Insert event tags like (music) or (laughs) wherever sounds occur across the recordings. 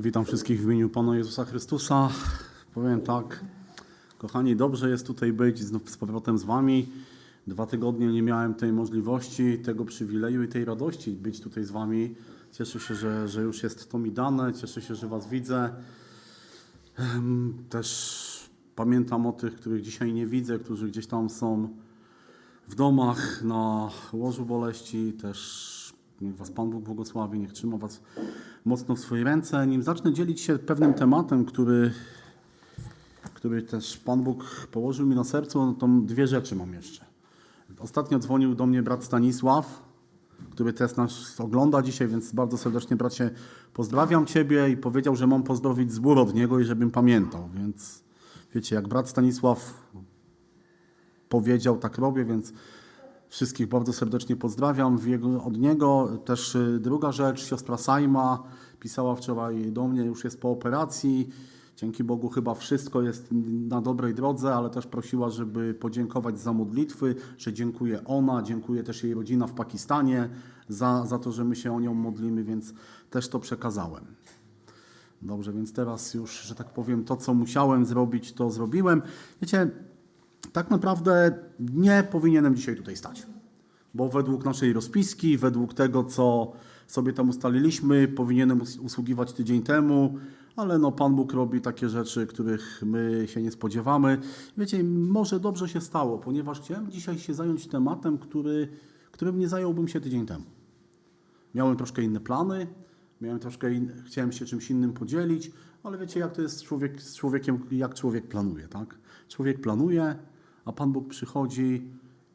Witam wszystkich w imieniu Pana Jezusa Chrystusa. Powiem tak, kochani, dobrze jest tutaj być znów z powrotem z Wami. Dwa tygodnie nie miałem tej możliwości, tego przywileju i tej radości być tutaj z Wami. Cieszę się, że, że już jest to mi dane, cieszę się, że Was widzę. Em, Też pamiętam o tych, których dzisiaj nie widzę, którzy gdzieś tam są w domach, na łożu boleści. Też niech Was Pan Bóg błogosławi, niech trzyma Was mocno w swojej ręce. Nim zacznę dzielić się pewnym tematem, który, który też Pan Bóg położył mi na sercu, no to dwie rzeczy mam jeszcze. Ostatnio dzwonił do mnie brat Stanisław, który też nas ogląda dzisiaj, więc bardzo serdecznie bracie pozdrawiam Ciebie i powiedział, że mam pozdrowić zbór od niego i żebym pamiętał, więc wiecie, jak brat Stanisław powiedział, tak robię, więc wszystkich bardzo serdecznie pozdrawiam jego, od niego. Też y, druga rzecz, siostra Sajma pisała wczoraj do mnie, już jest po operacji. Dzięki Bogu chyba wszystko jest na dobrej drodze, ale też prosiła, żeby podziękować za modlitwy, że dziękuję ona, dziękuję też jej rodzina w Pakistanie za, za to, że my się o nią modlimy, więc też to przekazałem. Dobrze, więc teraz już, że tak powiem, to co musiałem zrobić, to zrobiłem. Wiecie, tak naprawdę nie powinienem dzisiaj tutaj stać. Bo według naszej rozpiski, według tego, co sobie tam ustaliliśmy, powinienem us- usługiwać tydzień temu, ale no Pan Bóg robi takie rzeczy, których my się nie spodziewamy. Wiecie, może dobrze się stało, ponieważ chciałem dzisiaj się zająć tematem, który, którym nie zająłbym się tydzień temu. Miałem troszkę inne plany, miałem troszkę in... chciałem się czymś innym podzielić, ale wiecie, jak to jest człowiek, z człowiekiem, jak człowiek planuje, tak? Człowiek planuje, a Pan Bóg przychodzi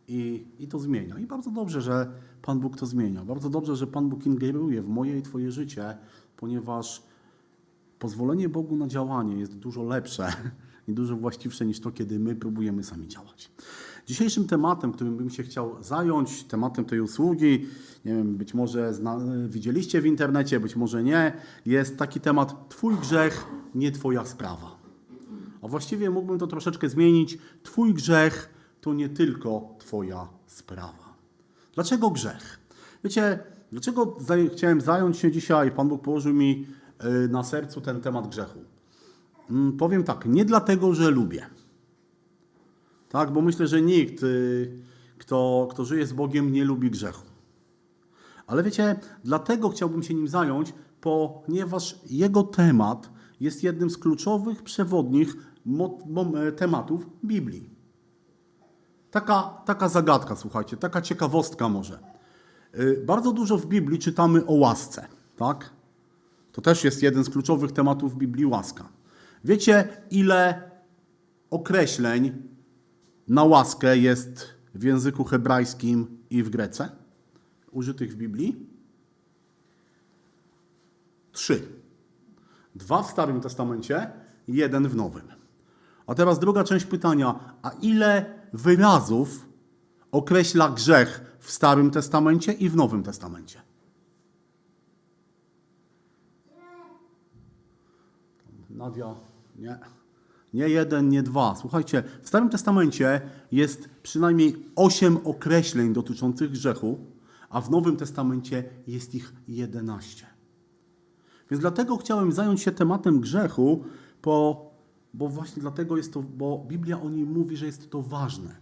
i, i to zmienia. I bardzo dobrze, że Pan Bóg to zmienia. Bardzo dobrze, że Pan Bóg ingeruje w moje i Twoje życie, ponieważ pozwolenie Bogu na działanie jest dużo lepsze i dużo właściwsze niż to, kiedy my próbujemy sami działać. Dzisiejszym tematem, którym bym się chciał zająć, tematem tej usługi, nie wiem, być może zna, widzieliście w internecie, być może nie, jest taki temat Twój grzech, nie Twoja sprawa. A właściwie mógłbym to troszeczkę zmienić. Twój grzech to nie tylko Twoja sprawa. Dlaczego grzech? Wiecie, dlaczego zaj- chciałem zająć się dzisiaj, Pan Bóg położył mi y, na sercu ten temat grzechu? Mm, Powiem tak, nie dlatego, że lubię. Tak, bo myślę, że nikt, y, kto, kto żyje z Bogiem, nie lubi grzechu. Ale wiecie, dlatego chciałbym się nim zająć, ponieważ jego temat jest jednym z kluczowych przewodnich e, tematów Biblii. Taka, taka zagadka, słuchajcie, taka ciekawostka może. Y, Bardzo dużo w Biblii czytamy o łasce, tak? To też jest jeden z kluczowych tematów Biblii łaska. Wiecie, ile określeń na łaskę jest w języku hebrajskim i w grece użytych w Biblii? Trzy. Dwa w Starym Testamencie, jeden w Nowym. A teraz druga część pytania. A ile wyrazów określa grzech w Starym Testamencie i w Nowym Testamencie? Nadia, nie. Nie jeden, nie dwa. Słuchajcie, w Starym Testamencie jest przynajmniej osiem określeń dotyczących grzechu, a w Nowym Testamencie jest ich jedenaście. Więc dlatego chciałem zająć się tematem grzechu, bo, bo właśnie dlatego jest to, bo Biblia o nim mówi, że jest to ważne,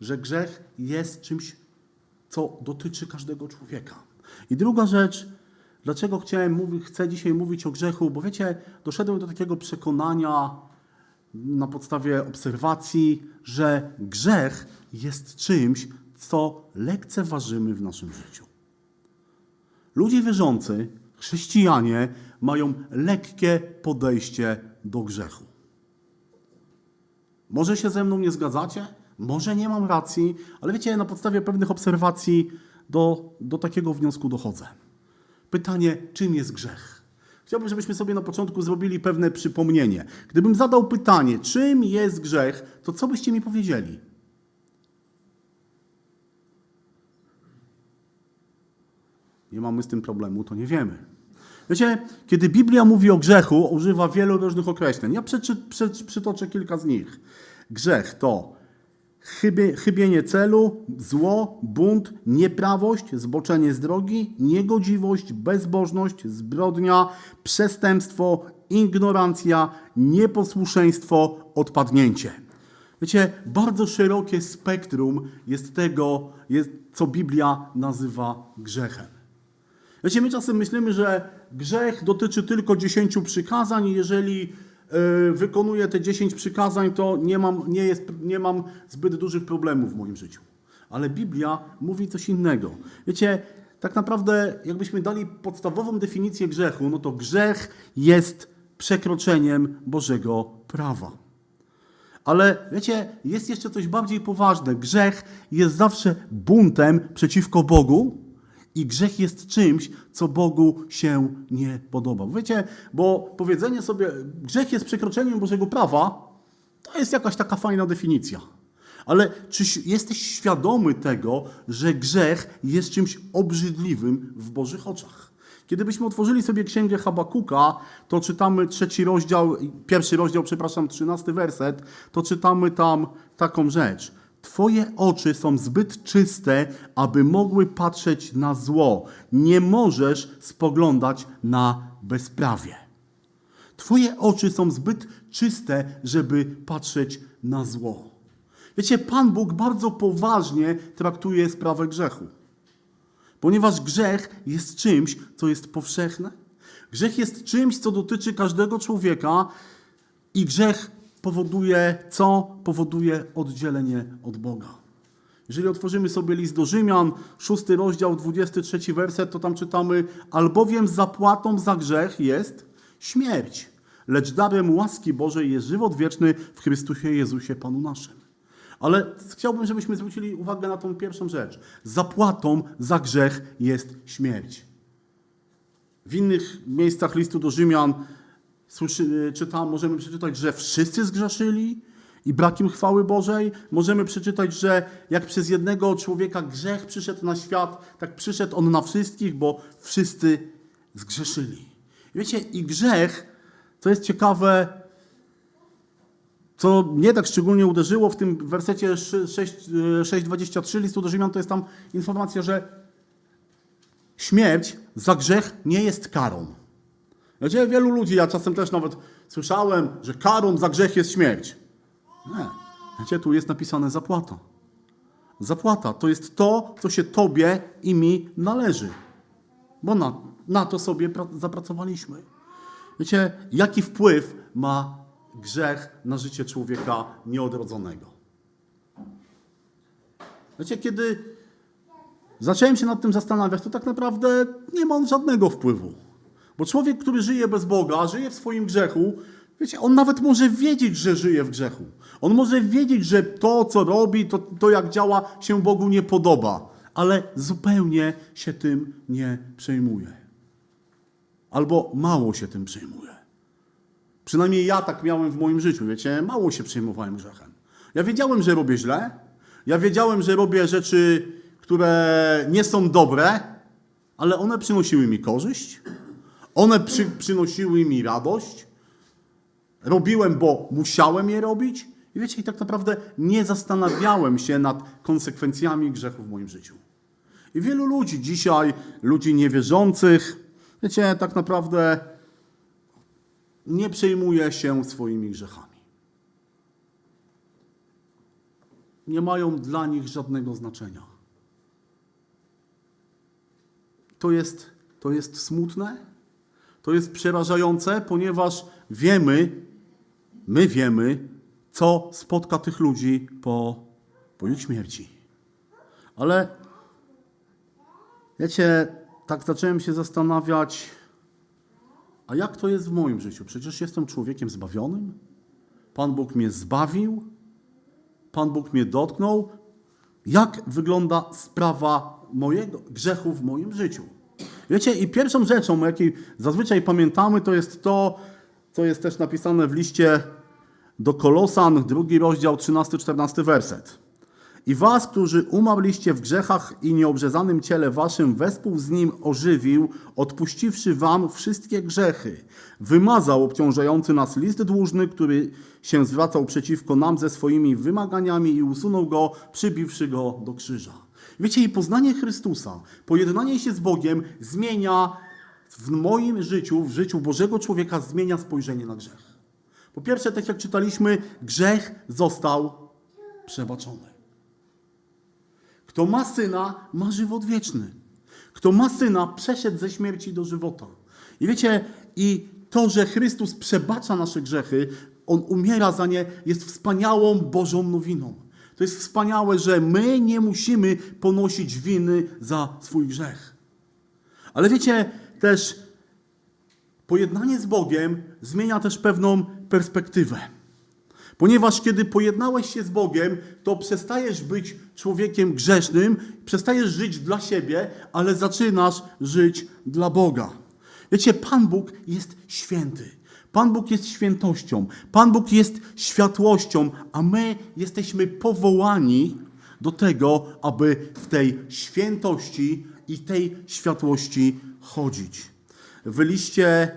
że grzech jest czymś, co dotyczy każdego człowieka. I druga rzecz, dlaczego chciałem mówić, chcę dzisiaj mówić o grzechu, bo wiecie, doszedłem do takiego przekonania na podstawie obserwacji, że grzech jest czymś, co lekceważymy w naszym życiu. Ludzie wierzący, chrześcijanie, mają lekkie podejście do grzechu. Może się ze mną nie zgadzacie, może nie mam racji, ale wiecie, na podstawie pewnych obserwacji do, do takiego wniosku dochodzę. Pytanie, czym jest grzech? Chciałbym, żebyśmy sobie na początku zrobili pewne przypomnienie. Gdybym zadał pytanie, czym jest grzech, to co byście mi powiedzieli? Nie mamy z tym problemu, to nie wiemy. Wiecie, kiedy Biblia mówi o grzechu, używa wielu różnych określeń. Ja przeczy, przy, przytoczę kilka z nich. Grzech to chybie, chybienie celu, zło, bunt, nieprawość, zboczenie z drogi, niegodziwość, bezbożność, zbrodnia, przestępstwo, ignorancja, nieposłuszeństwo, odpadnięcie. Wiecie, bardzo szerokie spektrum jest tego, jest, co Biblia nazywa grzechem. Wiecie, my czasem myślimy, że grzech dotyczy tylko dziesięciu przykazań i jeżeli y, wykonuję te dziesięć przykazań, to nie mam, nie, jest, nie mam zbyt dużych problemów w moim życiu. Ale Biblia mówi coś innego. Wiecie, tak naprawdę jakbyśmy dali podstawową definicję grzechu, no to grzech jest przekroczeniem Bożego prawa. Ale wiecie, jest jeszcze coś bardziej poważne. Grzech jest zawsze buntem przeciwko Bogu i grzech jest czymś, co Bogu się nie podoba. Wiecie, bo powiedzenie sobie, grzech jest przekroczeniem Bożego prawa, to jest jakaś taka fajna definicja. Ale czy jesteś świadomy tego, że grzech jest czymś obrzydliwym w Bożych oczach? Kiedybyśmy otworzyli sobie księgę Habakuka, to czytamy trzeci rozdział, pierwszy rozdział, przepraszam, trzynasty werset, to czytamy tam taką rzecz. Twoje oczy są zbyt czyste, aby mogły patrzeć na zło. Nie możesz spoglądać na bezprawie. Twoje oczy są zbyt czyste, żeby patrzeć na zło. Wiecie, Pan Bóg bardzo poważnie traktuje sprawę grzechu. Ponieważ grzech jest czymś, co jest powszechne. Grzech jest czymś, co dotyczy każdego człowieka i grzech powoduje co? Powoduje oddzielenie od Boga. Jeżeli otworzymy sobie list do Rzymian, szósty rozdział, 23 werset, to tam czytamy: Albowiem zapłatą za grzech jest śmierć, lecz darem łaski Bożej jest żywot wieczny w Chrystusie Jezusie Panu naszym. Ale chciałbym, żebyśmy zwrócili uwagę na tą pierwszą rzecz. Zapłatą za grzech jest śmierć. W innych miejscach listu do Rzymian słyszy, możemy przeczytać, że wszyscy zgrzeszyli i brakiem chwały Bożej. Możemy przeczytać, że jak przez jednego człowieka grzech przyszedł na świat, tak przyszedł on na wszystkich, bo wszyscy zgrzeszyli. Wiecie, i grzech, to jest ciekawe, co mnie tak szczególnie uderzyło w tym wersecie 6:23 listu do Rzymian, to jest tam informacja, że śmierć za grzech nie jest karą. Wiecie, wielu ludzi, ja czasem też nawet słyszałem, że karą za grzech jest śmierć. Nie. Wiecie, tu jest napisane zapłata. Zapłata to jest to, co się Tobie i mi należy. Bo na, na to sobie zapracowaliśmy. Wiecie, jaki wpływ ma grzech na życie człowieka nieodrodzonego? Wiecie, kiedy zacząłem się nad tym zastanawiać, to tak naprawdę nie ma on żadnego wpływu. Bo człowiek, który żyje bez Boga, żyje w swoim grzechu, wiecie, on nawet może wiedzieć, że żyje w grzechu. On może wiedzieć, że to, co robi, to, to jak działa, się Bogu nie podoba, ale zupełnie się tym nie przejmuje. Albo mało się tym przejmuje. Przynajmniej ja tak miałem w moim życiu, wiecie, mało się przejmowałem grzechem. Ja wiedziałem, że robię źle, ja wiedziałem, że robię rzeczy, które nie są dobre, ale one przynosiły mi korzyść, one przy, przynosiły mi radość. Robiłem, bo musiałem je robić. I wiecie, i tak naprawdę nie zastanawiałem się nad konsekwencjami grzechu w moim życiu. I wielu ludzi dzisiaj, ludzi niewierzących, wiecie, tak naprawdę nie przejmuje się swoimi grzechami. Nie mają dla nich żadnego znaczenia. To jest, to jest smutne, to jest przerażające, ponieważ wiemy, my wiemy, co spotka tych ludzi po, po ich śmierci. Ale wiecie, tak zacząłem się zastanawiać, a jak to jest w moim życiu? Przecież jestem człowiekiem zbawionym. Pan Bóg mnie zbawił, Pan Bóg mnie dotknął. Jak wygląda sprawa mojego grzechu w moim życiu? Wiecie, i pierwszą rzeczą, jakiej zazwyczaj pamiętamy, to jest to, co jest też napisane w liście do Kolosan, drugi rozdział, 13-14 werset. I was, którzy umarliście w grzechach i nieobrzezanym ciele waszym, wespół z nim ożywił, odpuściwszy wam wszystkie grzechy. Wymazał obciążający nas list dłużny, który się zwracał przeciwko nam ze swoimi wymaganiami i usunął go, przybiwszy go do krzyża. Wiecie, i poznanie Chrystusa, pojednanie się z Bogiem zmienia w moim życiu, w życiu Bożego człowieka, zmienia spojrzenie na grzech. Po pierwsze, tak jak czytaliśmy, grzech został przebaczony. Kto ma syna, ma żywot wieczny. Kto ma syna, przeszedł ze śmierci do żywota. I wiecie, i to, że Chrystus przebacza nasze grzechy, On umiera za nie, jest wspaniałą Bożą nowiną. To jest wspaniałe, że my nie musimy ponosić winy za swój grzech. Ale wiecie, też pojednanie z Bogiem zmienia też pewną perspektywę. Ponieważ kiedy pojednałeś się z Bogiem, to przestajesz być człowiekiem grzesznym, przestajesz żyć dla siebie, ale zaczynasz żyć dla Boga. Wiecie, Pan Bóg jest święty. Pan Bóg jest świętością. Pan Bóg jest światłością, a my jesteśmy powołani do tego, aby w tej świętości i tej światłości chodzić. W liście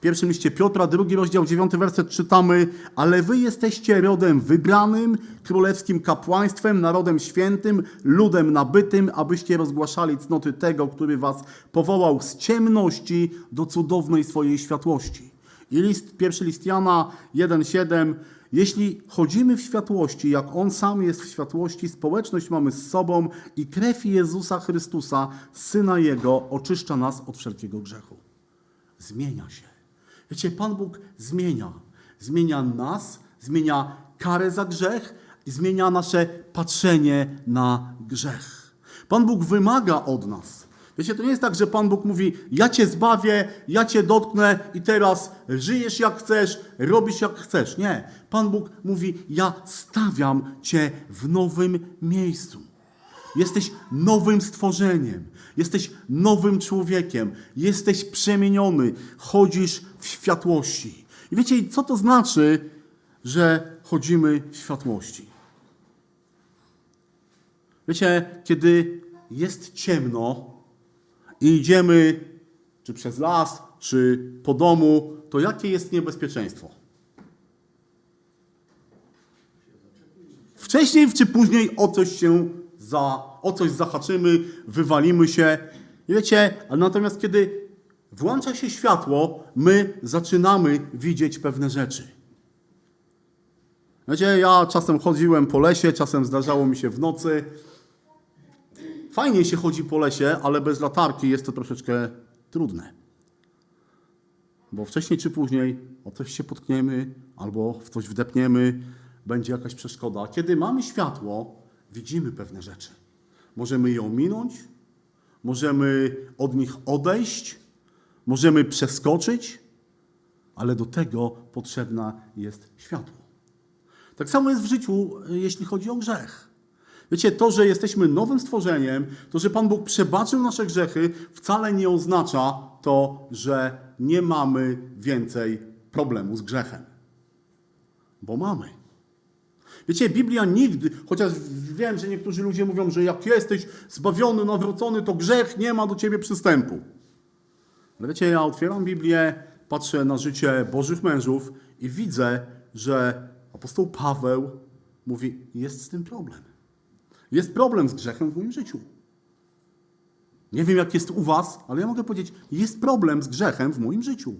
pierwszym liście Piotra, drugi rozdział, dziewiąty werset czytamy, ale wy jesteście rodem wybranym, królewskim kapłaństwem, narodem świętym, ludem nabytym, abyście rozgłaszali cnoty tego, który was powołał z ciemności do cudownej swojej światłości. I list, pierwszy list Jana 1,7 jeśli chodzimy w światłości, jak On sam jest w światłości, społeczność mamy z sobą i krew Jezusa Chrystusa, Syna Jego, oczyszcza nas od wszelkiego grzechu. Zmienia się. Wiecie, Pan Bóg zmienia. Zmienia nas, zmienia karę za grzech zmienia nasze patrzenie na grzech. Pan Bóg wymaga od nas. Wiecie, to nie jest tak, że Pan Bóg mówi: Ja cię zbawię, ja cię dotknę i teraz żyjesz jak chcesz, robisz jak chcesz. Nie. Pan Bóg mówi: Ja stawiam cię w nowym miejscu. Jesteś nowym stworzeniem, jesteś nowym człowiekiem, jesteś przemieniony, chodzisz w światłości. I wiecie, co to znaczy, że chodzimy w światłości? Wiecie, kiedy jest ciemno i idziemy czy przez las, czy po domu, to jakie jest niebezpieczeństwo? Wcześniej czy później o coś się za, o coś zahaczymy, wywalimy się. Wiecie, natomiast kiedy włącza się światło, my zaczynamy widzieć pewne rzeczy. Wiecie, ja czasem chodziłem po lesie, czasem zdarzało mi się w nocy. Fajnie się chodzi po lesie, ale bez latarki jest to troszeczkę trudne. Bo wcześniej czy później o coś się potkniemy albo w coś wdepniemy, będzie jakaś przeszkoda. Kiedy mamy światło, widzimy pewne rzeczy. Możemy je ominąć, możemy od nich odejść, możemy przeskoczyć, ale do tego potrzebna jest światło. Tak samo jest w życiu, jeśli chodzi o grzech. Wiecie, to, że jesteśmy nowym stworzeniem, to, że Pan Bóg przebaczył nasze grzechy, wcale nie oznacza to, że nie mamy więcej problemu z grzechem. Bo mamy. Wiecie, Biblia nigdy, chociaż wiem, że niektórzy ludzie mówią, że jak jesteś zbawiony, nawrócony, to grzech nie ma do ciebie przystępu. Ale wiecie, ja otwieram Biblię, patrzę na życie Bożych mężów i widzę, że apostoł Paweł mówi, jest z tym problem. Jest problem z grzechem w moim życiu. Nie wiem, jak jest u was, ale ja mogę powiedzieć, jest problem z grzechem w moim życiu.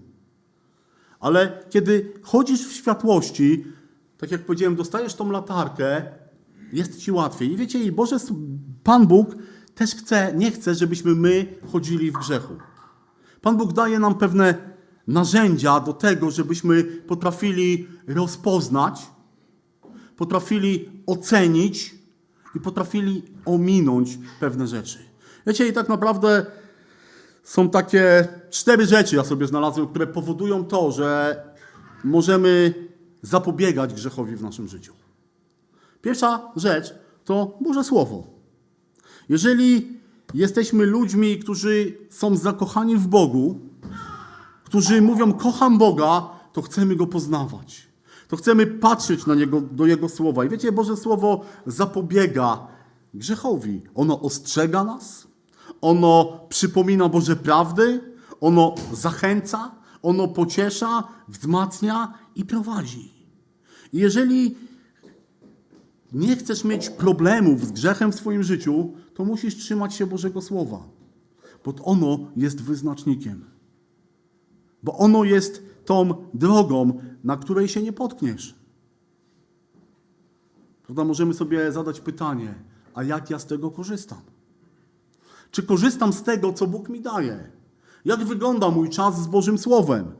Ale kiedy chodzisz w światłości, tak jak powiedziałem, dostajesz tą latarkę, jest ci łatwiej. I wiecie, i Boże, Pan Bóg też chce, nie chce, żebyśmy my chodzili w grzechu. Pan Bóg daje nam pewne narzędzia do tego, żebyśmy potrafili rozpoznać, potrafili ocenić i potrafili ominąć pewne rzeczy. Wiecie, i tak naprawdę są takie cztery rzeczy, ja sobie znalazłem, które powodują to, że możemy zapobiegać grzechowi w naszym życiu. Pierwsza rzecz to Boże Słowo. Jeżeli jesteśmy ludźmi, którzy są zakochani w Bogu, którzy mówią kocham Boga, to chcemy Go poznawać. To chcemy patrzeć na niego, do Jego słowa. I wiecie, Boże Słowo zapobiega grzechowi. Ono ostrzega nas, ono przypomina Boże prawdy, ono zachęca, ono pociesza, wzmacnia i prowadzi. I jeżeli nie chcesz mieć problemów z grzechem w swoim życiu, to musisz trzymać się Bożego Słowa, bo ono jest wyznacznikiem. Bo ono jest tą drogą, na której się nie potkniesz. Prawda? Możemy sobie zadać pytanie, a jak ja z tego korzystam? Czy korzystam z tego, co Bóg mi daje? Jak wygląda mój czas z Bożym Słowem?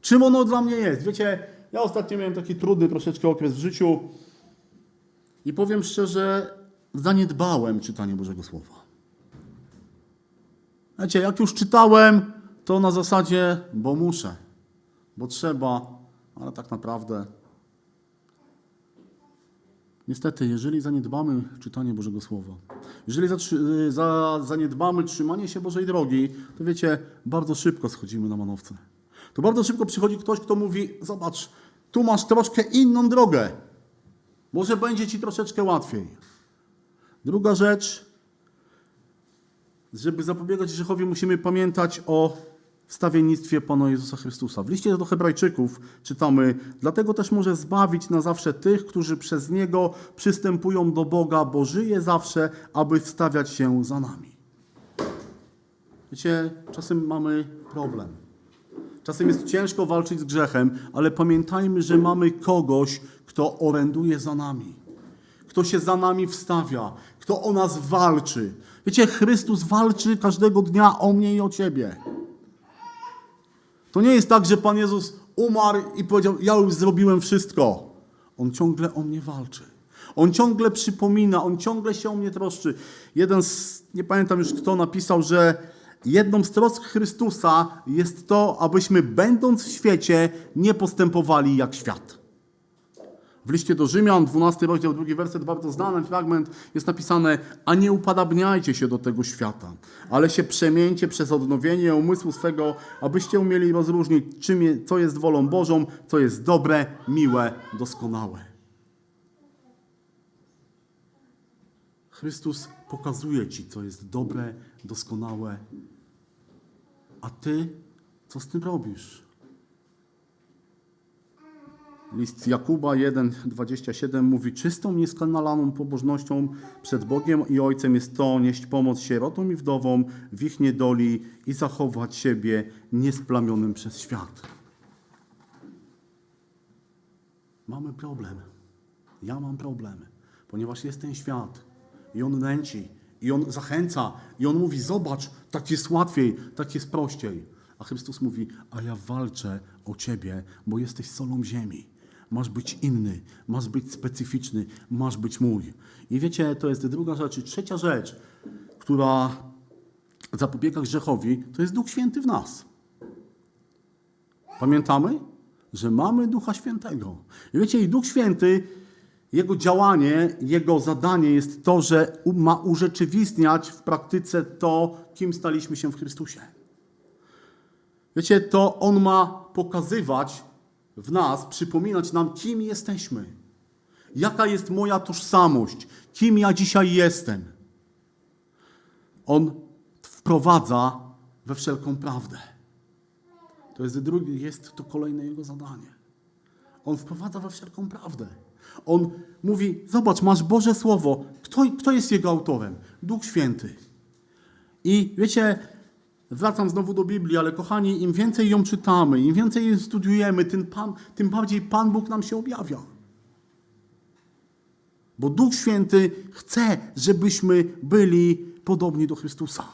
Czym ono dla mnie jest? Wiecie, ja ostatnio miałem taki trudny troszeczkę okres w życiu i powiem szczerze, zaniedbałem czytanie Bożego Słowa. Wiecie, jak już czytałem, to na zasadzie, bo muszę, bo trzeba, ale tak naprawdę. Niestety, jeżeli zaniedbamy czytanie Bożego Słowa, jeżeli zatrzy- za, zaniedbamy trzymanie się Bożej drogi, to wiecie, bardzo szybko schodzimy na manowce. To bardzo szybko przychodzi ktoś, kto mówi: Zobacz, tu masz troszkę inną drogę. Może będzie ci troszeczkę łatwiej. Druga rzecz, żeby zapobiegać grzechowi, musimy pamiętać o wstawiennictwie Pana Jezusa Chrystusa. W liście do Hebrajczyków czytamy: Dlatego też może zbawić na zawsze tych, którzy przez Niego przystępują do Boga, bo żyje zawsze, aby wstawiać się za nami. Wiecie, czasem mamy problem. Czasem jest ciężko walczyć z grzechem, ale pamiętajmy, że mamy kogoś, kto oręduje za nami, kto się za nami wstawia, kto o nas walczy. Wiecie, Chrystus walczy każdego dnia o mnie i o ciebie. To nie jest tak, że Pan Jezus umarł i powiedział: Ja już zrobiłem wszystko. On ciągle o mnie walczy. On ciągle przypomina, on ciągle się o mnie troszczy. Jeden z, nie pamiętam już kto, napisał, że jedną z trosk Chrystusa jest to, abyśmy, będąc w świecie, nie postępowali jak świat. W liście do Rzymian, 12 rozdział, drugi werset, bardzo znany fragment, jest napisane: A nie upadabniajcie się do tego świata, ale się przemieńcie przez odnowienie umysłu swego, abyście umieli rozróżnić, czym je, co jest wolą Bożą, co jest dobre, miłe, doskonałe. Chrystus pokazuje Ci, co jest dobre, doskonałe, a Ty co z tym robisz? List Jakuba 1,27 mówi: Czystą, nieskanalaną pobożnością przed Bogiem i Ojcem jest to nieść pomoc sierotom i wdowom w ich niedoli i zachować siebie niesplamionym przez świat. Mamy problem. Ja mam problem, ponieważ jest ten świat i on nęci, i on zachęca, i on mówi: Zobacz, tak jest łatwiej, tak jest prościej. A Chrystus mówi: A ja walczę o ciebie, bo jesteś solą ziemi. Masz być inny, masz być specyficzny, masz być mój. I wiecie, to jest druga rzecz. I trzecia rzecz, która zapobiega grzechowi, to jest Duch Święty w nas. Pamiętamy, że mamy Ducha Świętego. I wiecie, i Duch Święty, jego działanie, jego zadanie jest to, że ma urzeczywistniać w praktyce to, kim staliśmy się w Chrystusie. Wiecie, to On ma pokazywać w nas, przypominać nam, kim jesteśmy. Jaka jest moja tożsamość, kim ja dzisiaj jestem. On wprowadza we wszelką prawdę. To jest drugi, jest to kolejne jego zadanie. On wprowadza we wszelką prawdę. On mówi: Zobacz, masz Boże Słowo. Kto, kto jest jego autorem? Duch Święty. I wiecie, wracam znowu do Biblii, ale kochani, im więcej ją czytamy, im więcej ją studiujemy, tym, Pan, tym bardziej Pan Bóg nam się objawia. Bo Duch Święty chce, żebyśmy byli podobni do Chrystusa.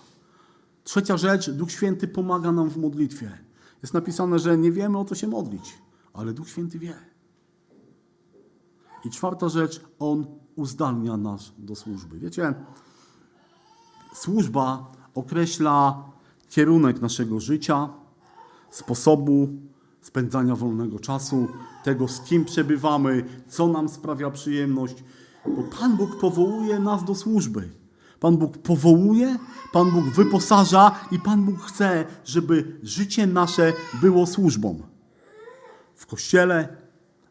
Trzecia rzecz, Duch Święty pomaga nam w modlitwie. Jest napisane, że nie wiemy o co się modlić, ale Duch Święty wie. I czwarta rzecz, On uzdalnia nas do służby. Wiecie, służba określa kierunek naszego życia, sposobu spędzania wolnego czasu, tego z kim przebywamy, co nam sprawia przyjemność, bo Pan Bóg powołuje nas do służby. Pan Bóg powołuje, Pan Bóg wyposaża i Pan Bóg chce, żeby życie nasze było służbą. W kościele,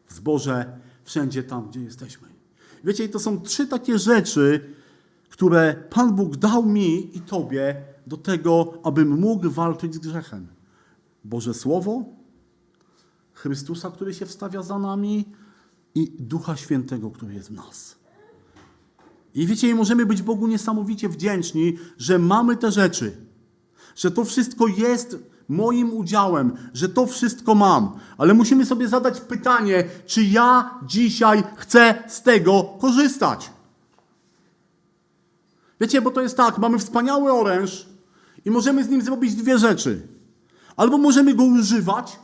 w zborze, wszędzie tam, gdzie jesteśmy. Wiecie, to są trzy takie rzeczy, które Pan Bóg dał mi i Tobie do tego, abym mógł walczyć z grzechem. Boże Słowo, Chrystusa, który się wstawia za nami i Ducha Świętego, który jest w nas. I wiecie, możemy być Bogu niesamowicie wdzięczni, że mamy te rzeczy, że to wszystko jest moim udziałem, że to wszystko mam. Ale musimy sobie zadać pytanie, czy ja dzisiaj chcę z tego korzystać. Wiecie, bo to jest tak, mamy wspaniały oręż i możemy z nim zrobić dwie rzeczy. Albo możemy go używać,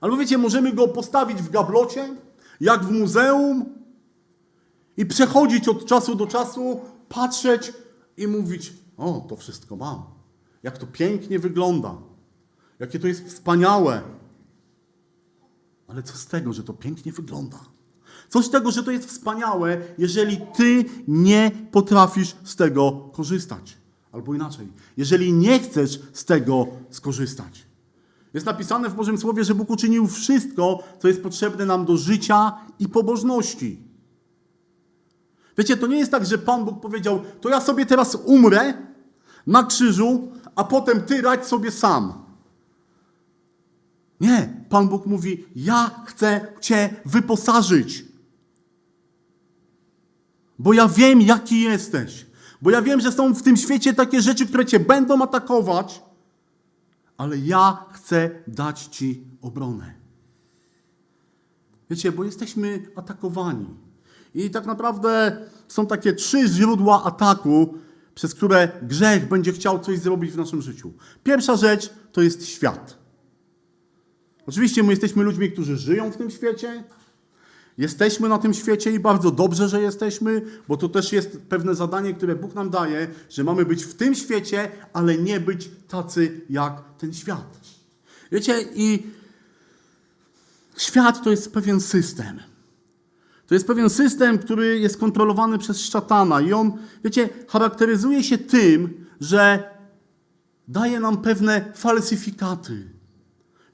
albo wiecie, możemy go postawić w gablocie, jak w muzeum i przechodzić od czasu do czasu, patrzeć i mówić: O, to wszystko mam. Jak to pięknie wygląda. Jakie to jest wspaniałe. Ale co z tego, że to pięknie wygląda? Co z tego, że to jest wspaniałe, jeżeli ty nie potrafisz z tego korzystać? Albo inaczej, jeżeli nie chcesz z tego skorzystać. Jest napisane w Bożym Słowie, że Bóg uczynił wszystko, co jest potrzebne nam do życia i pobożności. Wiecie, to nie jest tak, że Pan Bóg powiedział, to ja sobie teraz umrę na krzyżu, a potem ty radź sobie sam. Nie, Pan Bóg mówi: Ja chcę Cię wyposażyć. Bo ja wiem, jaki jesteś. Bo ja wiem, że są w tym świecie takie rzeczy, które Cię będą atakować, ale ja chcę dać Ci obronę. Wiecie, bo jesteśmy atakowani. I tak naprawdę są takie trzy źródła ataku, przez które grzech będzie chciał coś zrobić w naszym życiu. Pierwsza rzecz to jest świat. Oczywiście my jesteśmy ludźmi, którzy żyją w tym świecie. Jesteśmy na tym świecie i bardzo dobrze, że jesteśmy, bo to też jest pewne zadanie, które Bóg nam daje, że mamy być w tym świecie, ale nie być tacy jak ten świat. Wiecie, i świat to jest pewien system. To jest pewien system, który jest kontrolowany przez szatana i on, wiecie, charakteryzuje się tym, że daje nam pewne falsyfikaty.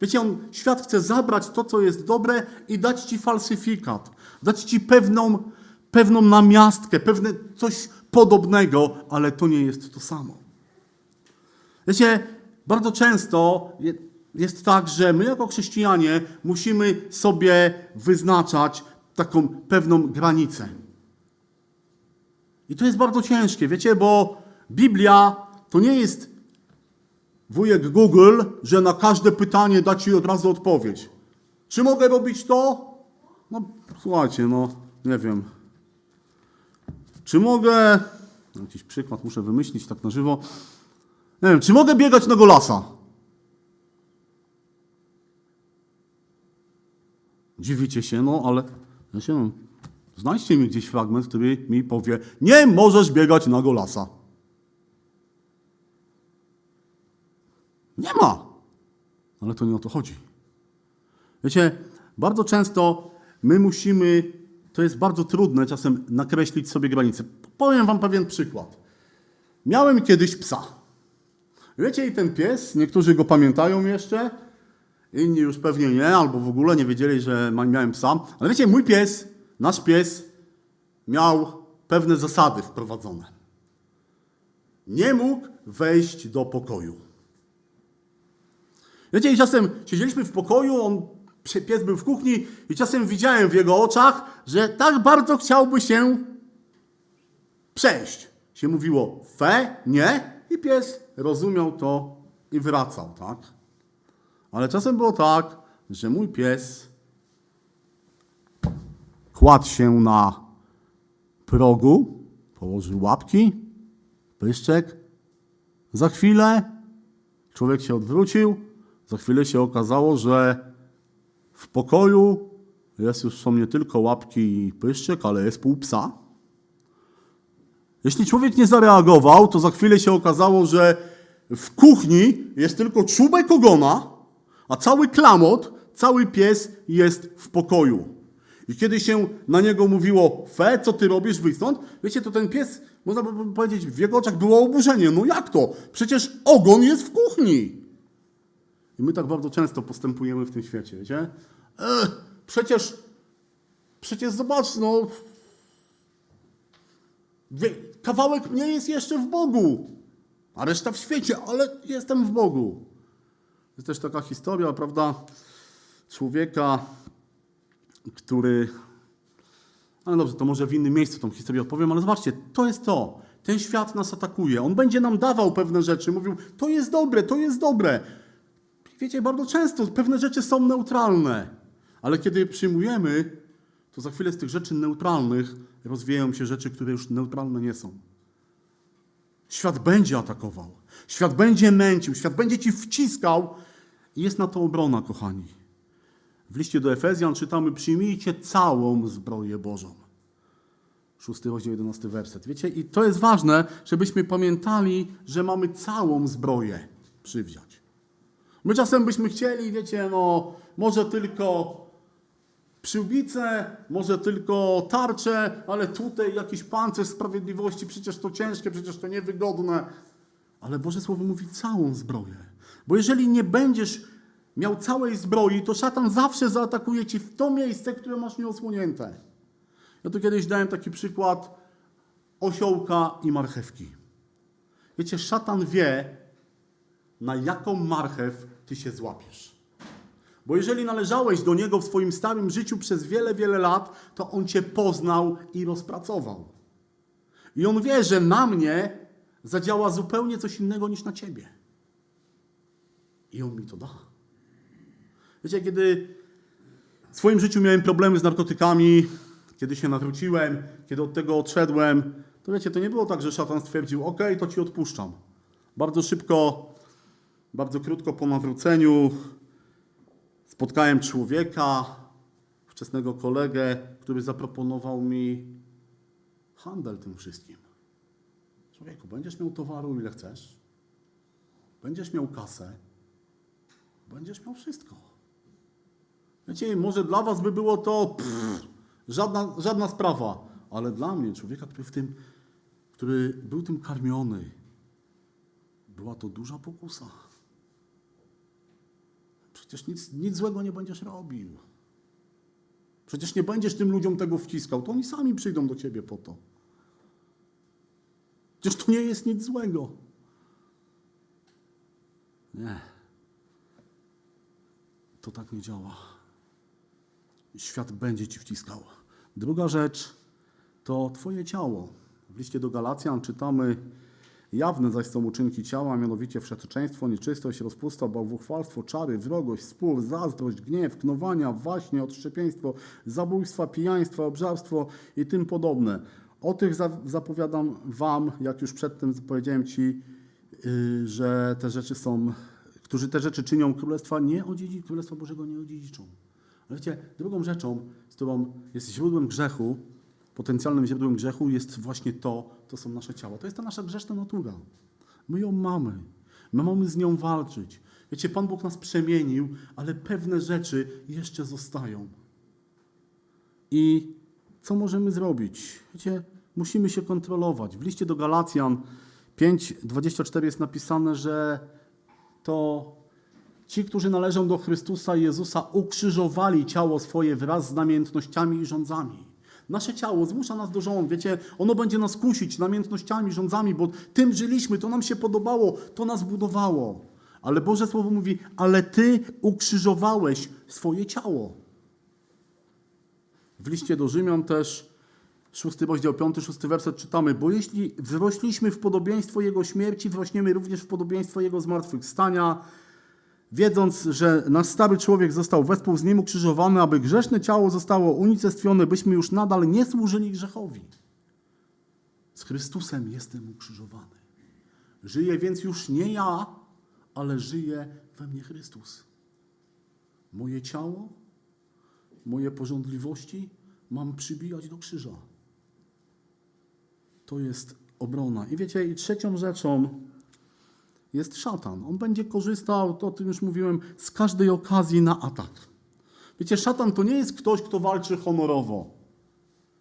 Wiecie, on, świat chce zabrać to, co jest dobre i dać ci falsyfikat. Dać ci pewną, pewną namiastkę, pewne coś podobnego, ale to nie jest to samo. Wiecie, bardzo często jest tak, że my jako chrześcijanie musimy sobie wyznaczać taką pewną granicę. I to jest bardzo ciężkie, wiecie, bo Biblia to nie jest wujek Google, że na każde pytanie da ci od razu odpowiedź. Czy mogę robić to? No, słuchajcie, no, nie wiem. Czy mogę. Jakiś przykład muszę wymyślić tak na żywo. Nie wiem, czy mogę biegać na golasa? Dziwicie się, no ale ja się, znajdźcie mi gdzieś fragment, który mi powie, nie możesz biegać na golasa. Nie ma. Ale to nie o to chodzi. Wiecie, bardzo często my musimy, to jest bardzo trudne czasem nakreślić sobie granice. Powiem wam pewien przykład. Miałem kiedyś psa. Wiecie, i ten pies, niektórzy go pamiętają jeszcze, inni już pewnie nie, albo w ogóle nie wiedzieli, że miałem psa. Ale wiecie, mój pies, nasz pies, miał pewne zasady wprowadzone. Nie mógł wejść do pokoju. Wiecie, i czasem siedzieliśmy w pokoju, on, pies był w kuchni i czasem widziałem w jego oczach, że tak bardzo chciałby się przejść. Się mówiło fe, nie i pies rozumiał to i wracał, tak? Ale czasem było tak, że mój pies kładł się na progu, położył łapki, pyszczek. Za chwilę człowiek się odwrócił, za chwilę się okazało, że w pokoju jest już są nie tylko łapki i pyszczek, ale jest pół psa. Jeśli człowiek nie zareagował, to za chwilę się okazało, że w kuchni jest tylko czubek ogona, a cały klamot, cały pies jest w pokoju. I kiedy się na niego mówiło, fe, co ty robisz, wyjdź stąd, wiecie, to ten pies, można by powiedzieć, w jego oczach było oburzenie. No jak to? Przecież ogon jest w kuchni. My tak bardzo często postępujemy w tym świecie, wiecie? E, przecież Przecież zobacz, no. wie- Kawałek mnie jest jeszcze w Bogu, a reszta w świecie, ale jestem w Bogu. Jest też taka historia, prawda, człowieka, który. Ale dobrze, to może w innym miejscu tą historię opowiem, ale zobaczcie, to jest to. Ten świat nas atakuje. On będzie nam dawał pewne rzeczy, mówił, to jest dobre, to jest dobre. Wiecie, bardzo często pewne rzeczy są neutralne, ale kiedy je przyjmujemy, to za chwilę z tych rzeczy neutralnych rozwijają się rzeczy, które już neutralne nie są. Świat będzie atakował, świat będzie męcił, świat będzie ci wciskał i jest na to obrona, kochani. W liście do Efezjan czytamy: Przyjmijcie całą zbroję Bożą. Szósty rozdział, jedenasty werset. Wiecie, i to jest ważne, żebyśmy pamiętali, że mamy całą zbroję przywziąć. My czasem byśmy chcieli, wiecie, no, może tylko przyłbicę, może tylko tarczę, ale tutaj jakiś pancerz sprawiedliwości, przecież to ciężkie, przecież to niewygodne. Ale Boże Słowo mówi całą zbroję. Bo jeżeli nie będziesz miał całej zbroi, to szatan zawsze zaatakuje ci w to miejsce, które masz nieosłonięte. Ja tu kiedyś dałem taki przykład osiołka i marchewki. Wiecie, szatan wie, na jaką marchew ty się złapiesz. Bo jeżeli należałeś do niego w swoim starym życiu przez wiele, wiele lat, to on cię poznał i rozpracował. I on wie, że na mnie zadziała zupełnie coś innego niż na ciebie. I on mi to da. Wiecie, kiedy w swoim życiu miałem problemy z narkotykami, kiedy się nawróciłem, kiedy od tego odszedłem, to wiecie, to nie było tak, że szatan stwierdził, ok, to ci odpuszczam. Bardzo szybko, bardzo krótko po nawróceniu spotkałem człowieka, wczesnego kolegę, który zaproponował mi handel tym wszystkim. Człowieku, będziesz miał towaru ile chcesz, będziesz miał kasę, będziesz miał wszystko. Wiecie, może dla was by było to pff, żadna, żadna sprawa, ale dla mnie, człowieka, który, w tym, który był tym karmiony, była to duża pokusa. Przecież nic, nic złego nie będziesz robił. Przecież nie będziesz tym ludziom tego wciskał, to oni sami przyjdą do ciebie po to. Przecież to nie jest nic złego. Nie. To tak nie działa. Świat będzie ci wciskał. Druga rzecz to Twoje ciało. W liście do Galacjan czytamy: Jawne zaś są uczynki ciała, mianowicie wszeteczeństwo, nieczystość, rozpusta, bałwuchwalstwo, czary, wrogość, spór, zazdrość, gniew, knowania, waśnie, odszczepieństwo, zabójstwa, pijaństwa, obżarstwo i tym podobne. O tych za- zapowiadam Wam, jak już przedtem powiedziałem Ci, yy, że te rzeczy są, którzy te rzeczy czynią, królestwa nie odziedzi, królestwa Bożego nie odziedziczą. Ale wiecie, drugą rzeczą, z którą jest źródłem grzechu, potencjalnym źródłem grzechu jest właśnie to, to są nasze ciała. To jest ta nasza grzeszna natura. My ją mamy. My mamy z nią walczyć. Wiecie, Pan Bóg nas przemienił, ale pewne rzeczy jeszcze zostają. I co możemy zrobić? Wiecie, musimy się kontrolować. W liście do Galacjan 5:24 jest napisane, że to ci, którzy należą do Chrystusa Jezusa, ukrzyżowali ciało swoje wraz z namiętnościami i rządzami. Nasze ciało zmusza nas do rząd, wiecie, ono będzie nas kusić namiętnościami, rządzami, bo tym żyliśmy, to nam się podobało, to nas budowało. Ale Boże Słowo mówi, ale Ty ukrzyżowałeś swoje ciało. W liście do Rzymian też, szósty rozdział, piąty, szósty werset czytamy, bo jeśli wzrośliśmy w podobieństwo Jego śmierci, wzrośniemy również w podobieństwo Jego zmartwychwstania, wiedząc, że nasz stary człowiek został wespół z nim ukrzyżowany, aby grzeszne ciało zostało unicestwione, byśmy już nadal nie służyli grzechowi. Z Chrystusem jestem ukrzyżowany. Żyję więc już nie ja, ale żyje we mnie Chrystus. Moje ciało, moje porządliwości mam przybijać do krzyża. To jest obrona. I wiecie, i trzecią rzeczą jest szatan. On będzie korzystał, o tym już mówiłem, z każdej okazji na atak. Wiecie, szatan to nie jest ktoś, kto walczy honorowo.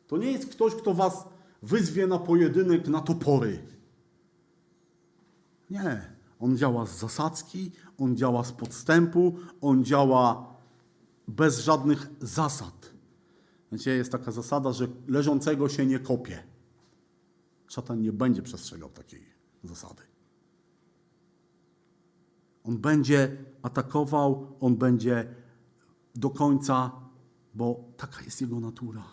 To nie jest ktoś, kto was wyzwie na pojedynek na topory. Nie. On działa z zasadzki, on działa z podstępu, on działa bez żadnych zasad. Wiecie, jest taka zasada, że leżącego się nie kopie. Szatan nie będzie przestrzegał takiej zasady. On będzie atakował, on będzie do końca, bo taka jest jego natura.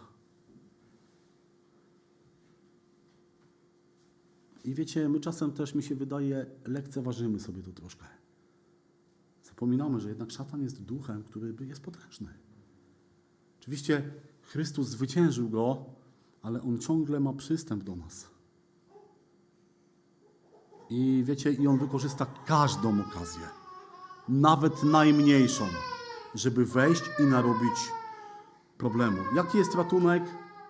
I wiecie, my czasem też, mi się wydaje, lekceważymy sobie to troszkę. Zapominamy, że jednak szatan jest duchem, który jest potężny. Oczywiście Chrystus zwyciężył go, ale on ciągle ma przystęp do nas. I wiecie, i on wykorzysta każdą okazję, nawet najmniejszą, żeby wejść i narobić problemu. Jaki jest ratunek?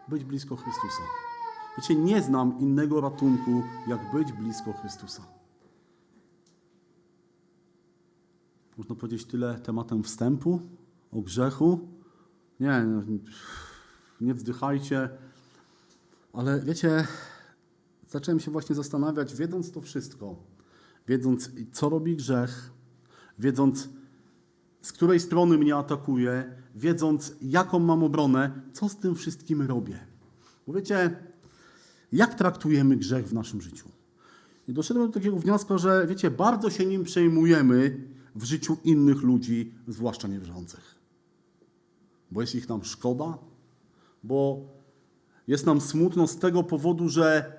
Być blisko Chrystusa. Wiecie, nie znam innego ratunku, jak być blisko Chrystusa. Można powiedzieć tyle tematem wstępu, o grzechu. Nie, nie wzdychajcie. Ale wiecie, zacząłem się właśnie zastanawiać, wiedząc to wszystko, wiedząc, co robi grzech, wiedząc, z której strony mnie atakuje, wiedząc, jaką mam obronę, co z tym wszystkim robię. Bo wiecie, jak traktujemy grzech w naszym życiu? I doszedłem do takiego wniosku, że wiecie, bardzo się nim przejmujemy w życiu innych ludzi, zwłaszcza niewierzących. Bo jest ich nam szkoda, bo jest nam smutno z tego powodu, że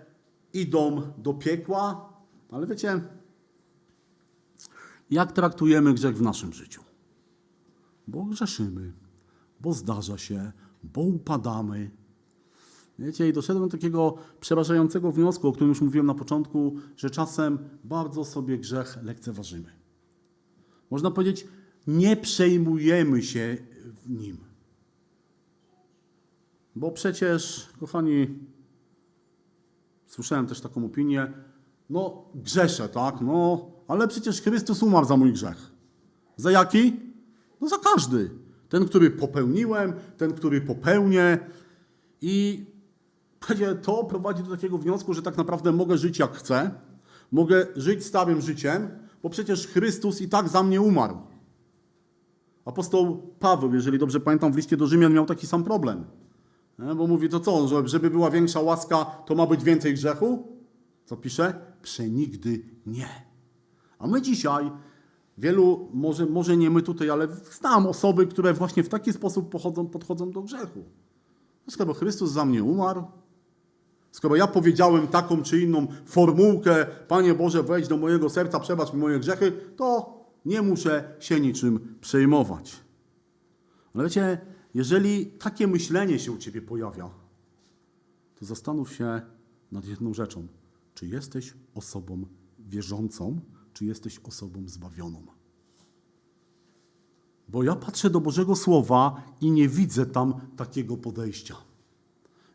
idą do piekła, ale wiecie, jak traktujemy grzech w naszym życiu? Bo grzeszymy, bo zdarza się, bo upadamy. Wiecie, i doszedłem do takiego przerażającego wniosku, o którym już mówiłem na początku, że czasem bardzo sobie grzech lekceważymy. Można powiedzieć, nie przejmujemy się nim. Bo przecież, kochani, słyszałem też taką opinię, no grzeszę, tak, no, ale przecież Chrystus umarł za mój grzech. Za jaki? No za każdy. Ten, który popełniłem, ten, który popełnię. I to prowadzi do takiego wniosku, że tak naprawdę mogę żyć jak chcę, mogę żyć starym życiem, bo przecież Chrystus i tak za mnie umarł. Apostoł Paweł, jeżeli dobrze pamiętam, w liście do Rzymian miał taki sam problem. Bo mówi, to co, że żeby była większa łaska, to ma być więcej grzechu? Co pisze? Przenigdy nie. A my dzisiaj, wielu, może, może nie my tutaj, ale znam osoby, które właśnie w taki sposób pochodzą, podchodzą do grzechu. Skoro Chrystus za mnie umarł, skoro ja powiedziałem taką czy inną formułkę, Panie Boże, wejdź do mojego serca, przebacz mi moje grzechy, to nie muszę się niczym przejmować. Ale wiecie, jeżeli takie myślenie się u ciebie pojawia, to zastanów się nad jedną rzeczą. Czy jesteś osobą wierzącą, czy jesteś osobą zbawioną? Bo ja patrzę do Bożego Słowa i nie widzę tam takiego podejścia.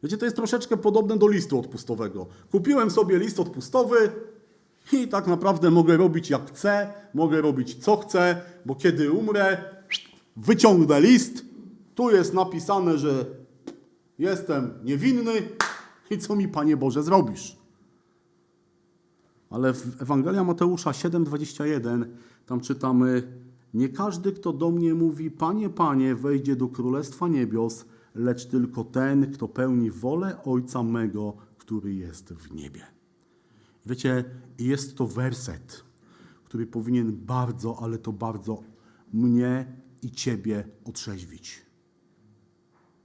Wiecie, to jest troszeczkę podobne do listu odpustowego. Kupiłem sobie list odpustowy i tak naprawdę mogę robić jak chcę, mogę robić co chcę, bo kiedy umrę, wyciągnę list, tu jest napisane, że jestem niewinny i co mi, Panie Boże, zrobisz? Ale w Ewangelia Mateusza 7:21 tam czytamy: Nie każdy, kto do mnie mówi, Panie, Panie, wejdzie do królestwa niebios, lecz tylko ten, kto pełni wolę Ojca mego, który jest w niebie. Wiecie, jest to werset, który powinien bardzo, ale to bardzo mnie i Ciebie otrzeźwić.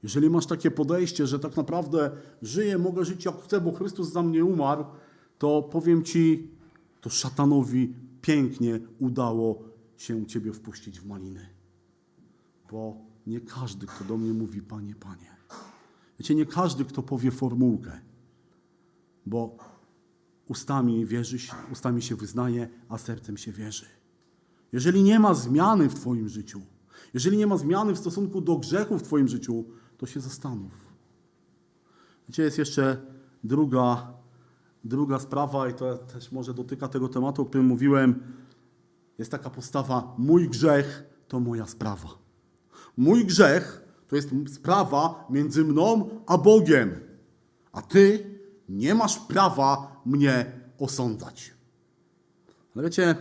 Jeżeli masz takie podejście, że tak naprawdę żyję, mogę żyć jak chcę, bo Chrystus za mnie umarł, to powiem Ci, to szatanowi pięknie udało się Ciebie wpuścić w maliny. Bo nie każdy, kto do mnie mówi, Panie, Panie. Wiecie, nie każdy, kto powie formułkę, bo ustami wierzy, ustami się wyznaje, a sercem się wierzy. Jeżeli nie ma zmiany w Twoim życiu, jeżeli nie ma zmiany w stosunku do grzechu w Twoim życiu, to się zastanów. Gdzie jest jeszcze druga, druga sprawa, i to też może dotyka tego tematu, o którym mówiłem. Jest taka postawa: mój grzech to moja sprawa. Mój grzech to jest sprawa między mną a Bogiem, a ty nie masz prawa mnie osądzać. Ale wiecie,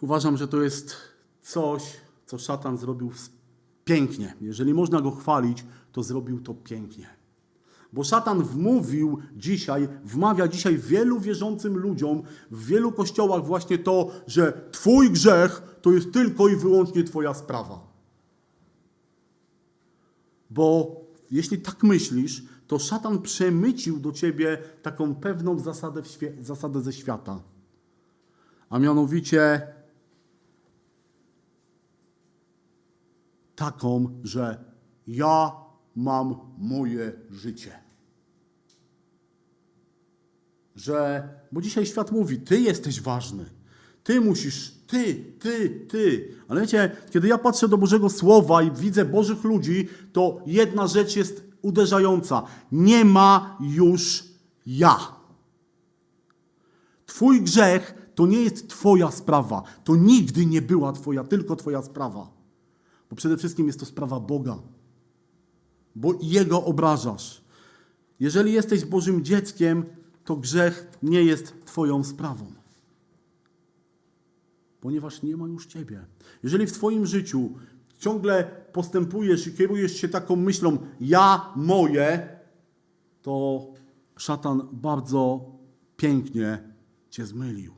uważam, że to jest coś, co szatan zrobił w pięknie. Jeżeli można go chwalić, to zrobił to pięknie. Bo szatan wmówił dzisiaj, wmawia dzisiaj wielu wierzącym ludziom w wielu kościołach właśnie to, że Twój grzech to jest tylko i wyłącznie Twoja sprawa. Bo jeśli tak myślisz, to szatan przemycił do ciebie taką pewną zasadę, zasadę ze świata. A mianowicie taką, że ja mam moje życie. Że, bo dzisiaj świat mówi, ty jesteś ważny, ty musisz, ty, ty, ty. Ale wiecie, kiedy ja patrzę do Bożego Słowa i widzę Bożych ludzi, to jedna rzecz jest uderzająca. Nie ma już ja. Twój grzech to nie jest Twoja sprawa. To nigdy nie była Twoja, tylko Twoja sprawa. Bo przede wszystkim jest to sprawa Boga. Bo Jego obrażasz. Jeżeli jesteś Bożym dzieckiem, to grzech nie jest Twoją sprawą. Ponieważ nie ma już Ciebie. Jeżeli w Twoim życiu ciągle postępujesz i kierujesz się taką myślą, ja moje, to szatan bardzo pięknie cię zmylił.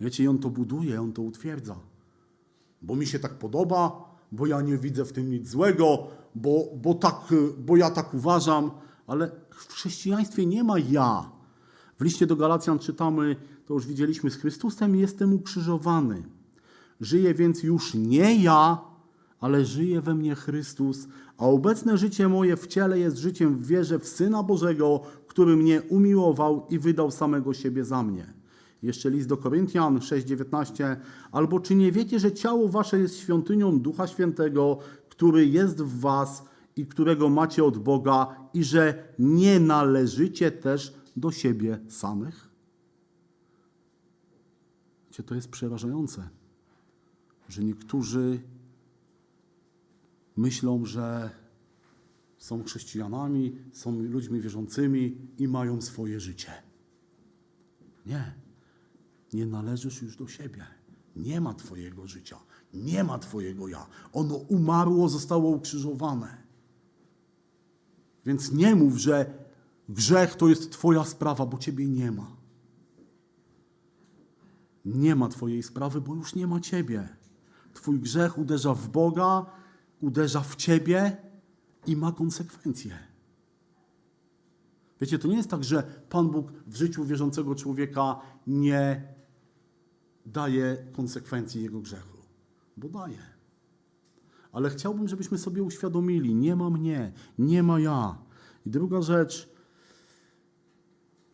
Wiecie, i on to buduje, on to utwierdza. Bo mi się tak podoba, bo ja nie widzę w tym nic złego, bo, bo, tak, bo ja tak uważam, ale w chrześcijaństwie nie ma ja. W liście do Galacjan czytamy, to już widzieliśmy, z Chrystusem jestem ukrzyżowany. Żyję więc już nie ja, ale żyje we mnie Chrystus, a obecne życie moje w ciele jest życiem w wierze w Syna Bożego, który mnie umiłował i wydał samego siebie za mnie. Jeszcze list do Koryntian 6:19. Albo czy nie wiecie, że ciało wasze jest świątynią Ducha Świętego, który jest w was i którego macie od Boga, i że nie należycie też do siebie samych? Wiecie, to jest przerażające że niektórzy myślą, że są chrześcijanami, są ludźmi wierzącymi i mają swoje życie. Nie. Nie należysz już do siebie. Nie ma Twojego życia. Nie ma Twojego ja. Ono umarło, zostało ukrzyżowane. Więc nie mów, że grzech to jest Twoja sprawa, bo Ciebie nie ma. Nie ma Twojej sprawy, bo już nie ma Ciebie. Twój grzech uderza w Boga, uderza w ciebie i ma konsekwencje. Wiecie, to nie jest tak, że Pan Bóg w życiu wierzącego człowieka nie daje konsekwencji jego grzechu, bo daje. Ale chciałbym, żebyśmy sobie uświadomili: nie ma mnie, nie ma ja. I druga rzecz,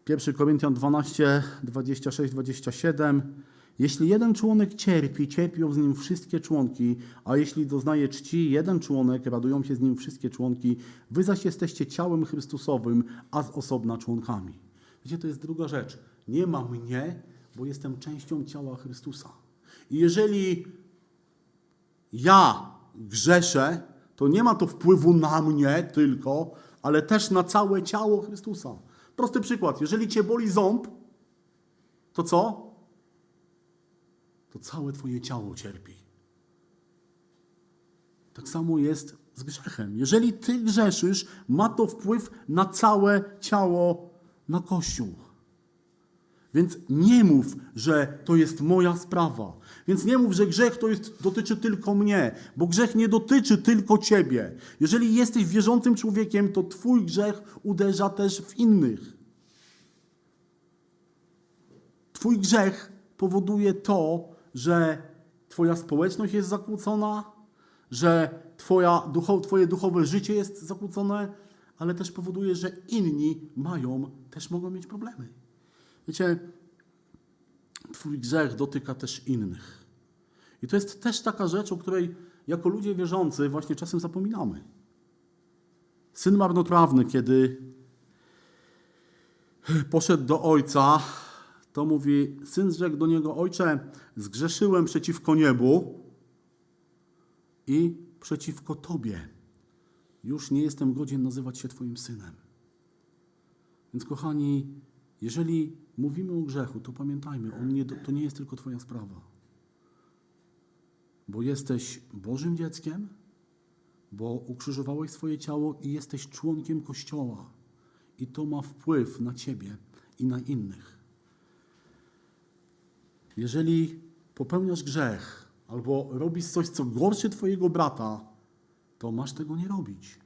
1 Koryntian 12, 26, 27. Jeśli jeden członek cierpi, cierpią z nim wszystkie członki, a jeśli doznaje czci jeden członek, radują się z nim wszystkie członki. Wy zaś jesteście ciałem Chrystusowym, a z osobna członkami. Wiecie, to jest druga rzecz. Nie ma mnie, bo jestem częścią ciała Chrystusa. I jeżeli ja grzeszę, to nie ma to wpływu na mnie tylko, ale też na całe ciało Chrystusa. Prosty przykład. Jeżeli cię boli ząb, to co? to całe Twoje ciało cierpi. Tak samo jest z grzechem. Jeżeli Ty grzeszysz, ma to wpływ na całe ciało, na Kościół. Więc nie mów, że to jest moja sprawa. Więc nie mów, że grzech to jest, dotyczy tylko mnie, bo grzech nie dotyczy tylko ciebie. Jeżeli jesteś wierzącym człowiekiem, to twój grzech uderza też w innych. Twój grzech powoduje to, że Twoja społeczność jest zakłócona, że twoja ducho, Twoje duchowe życie jest zakłócone, ale też powoduje, że inni mają, też mogą mieć problemy. Wiecie, Twój grzech dotyka też innych. I to jest też taka rzecz, o której jako ludzie wierzący właśnie czasem zapominamy. Syn marnotrawny, kiedy poszedł do ojca, to mówi, syn zrzekł do niego, ojcze, zgrzeszyłem przeciwko niebu i przeciwko Tobie. Już nie jestem godzien nazywać się Twoim synem. Więc kochani, jeżeli mówimy o grzechu, to pamiętajmy, on nie, to nie jest tylko Twoja sprawa. bo jesteś Bożym dzieckiem, bo ukrzyżowałeś swoje ciało i jesteś członkiem Kościoła. I to ma wpływ na ciebie i na innych. Jeżeli popełniasz grzech albo robisz coś, co gorszy twojego brata, to masz tego nie robić,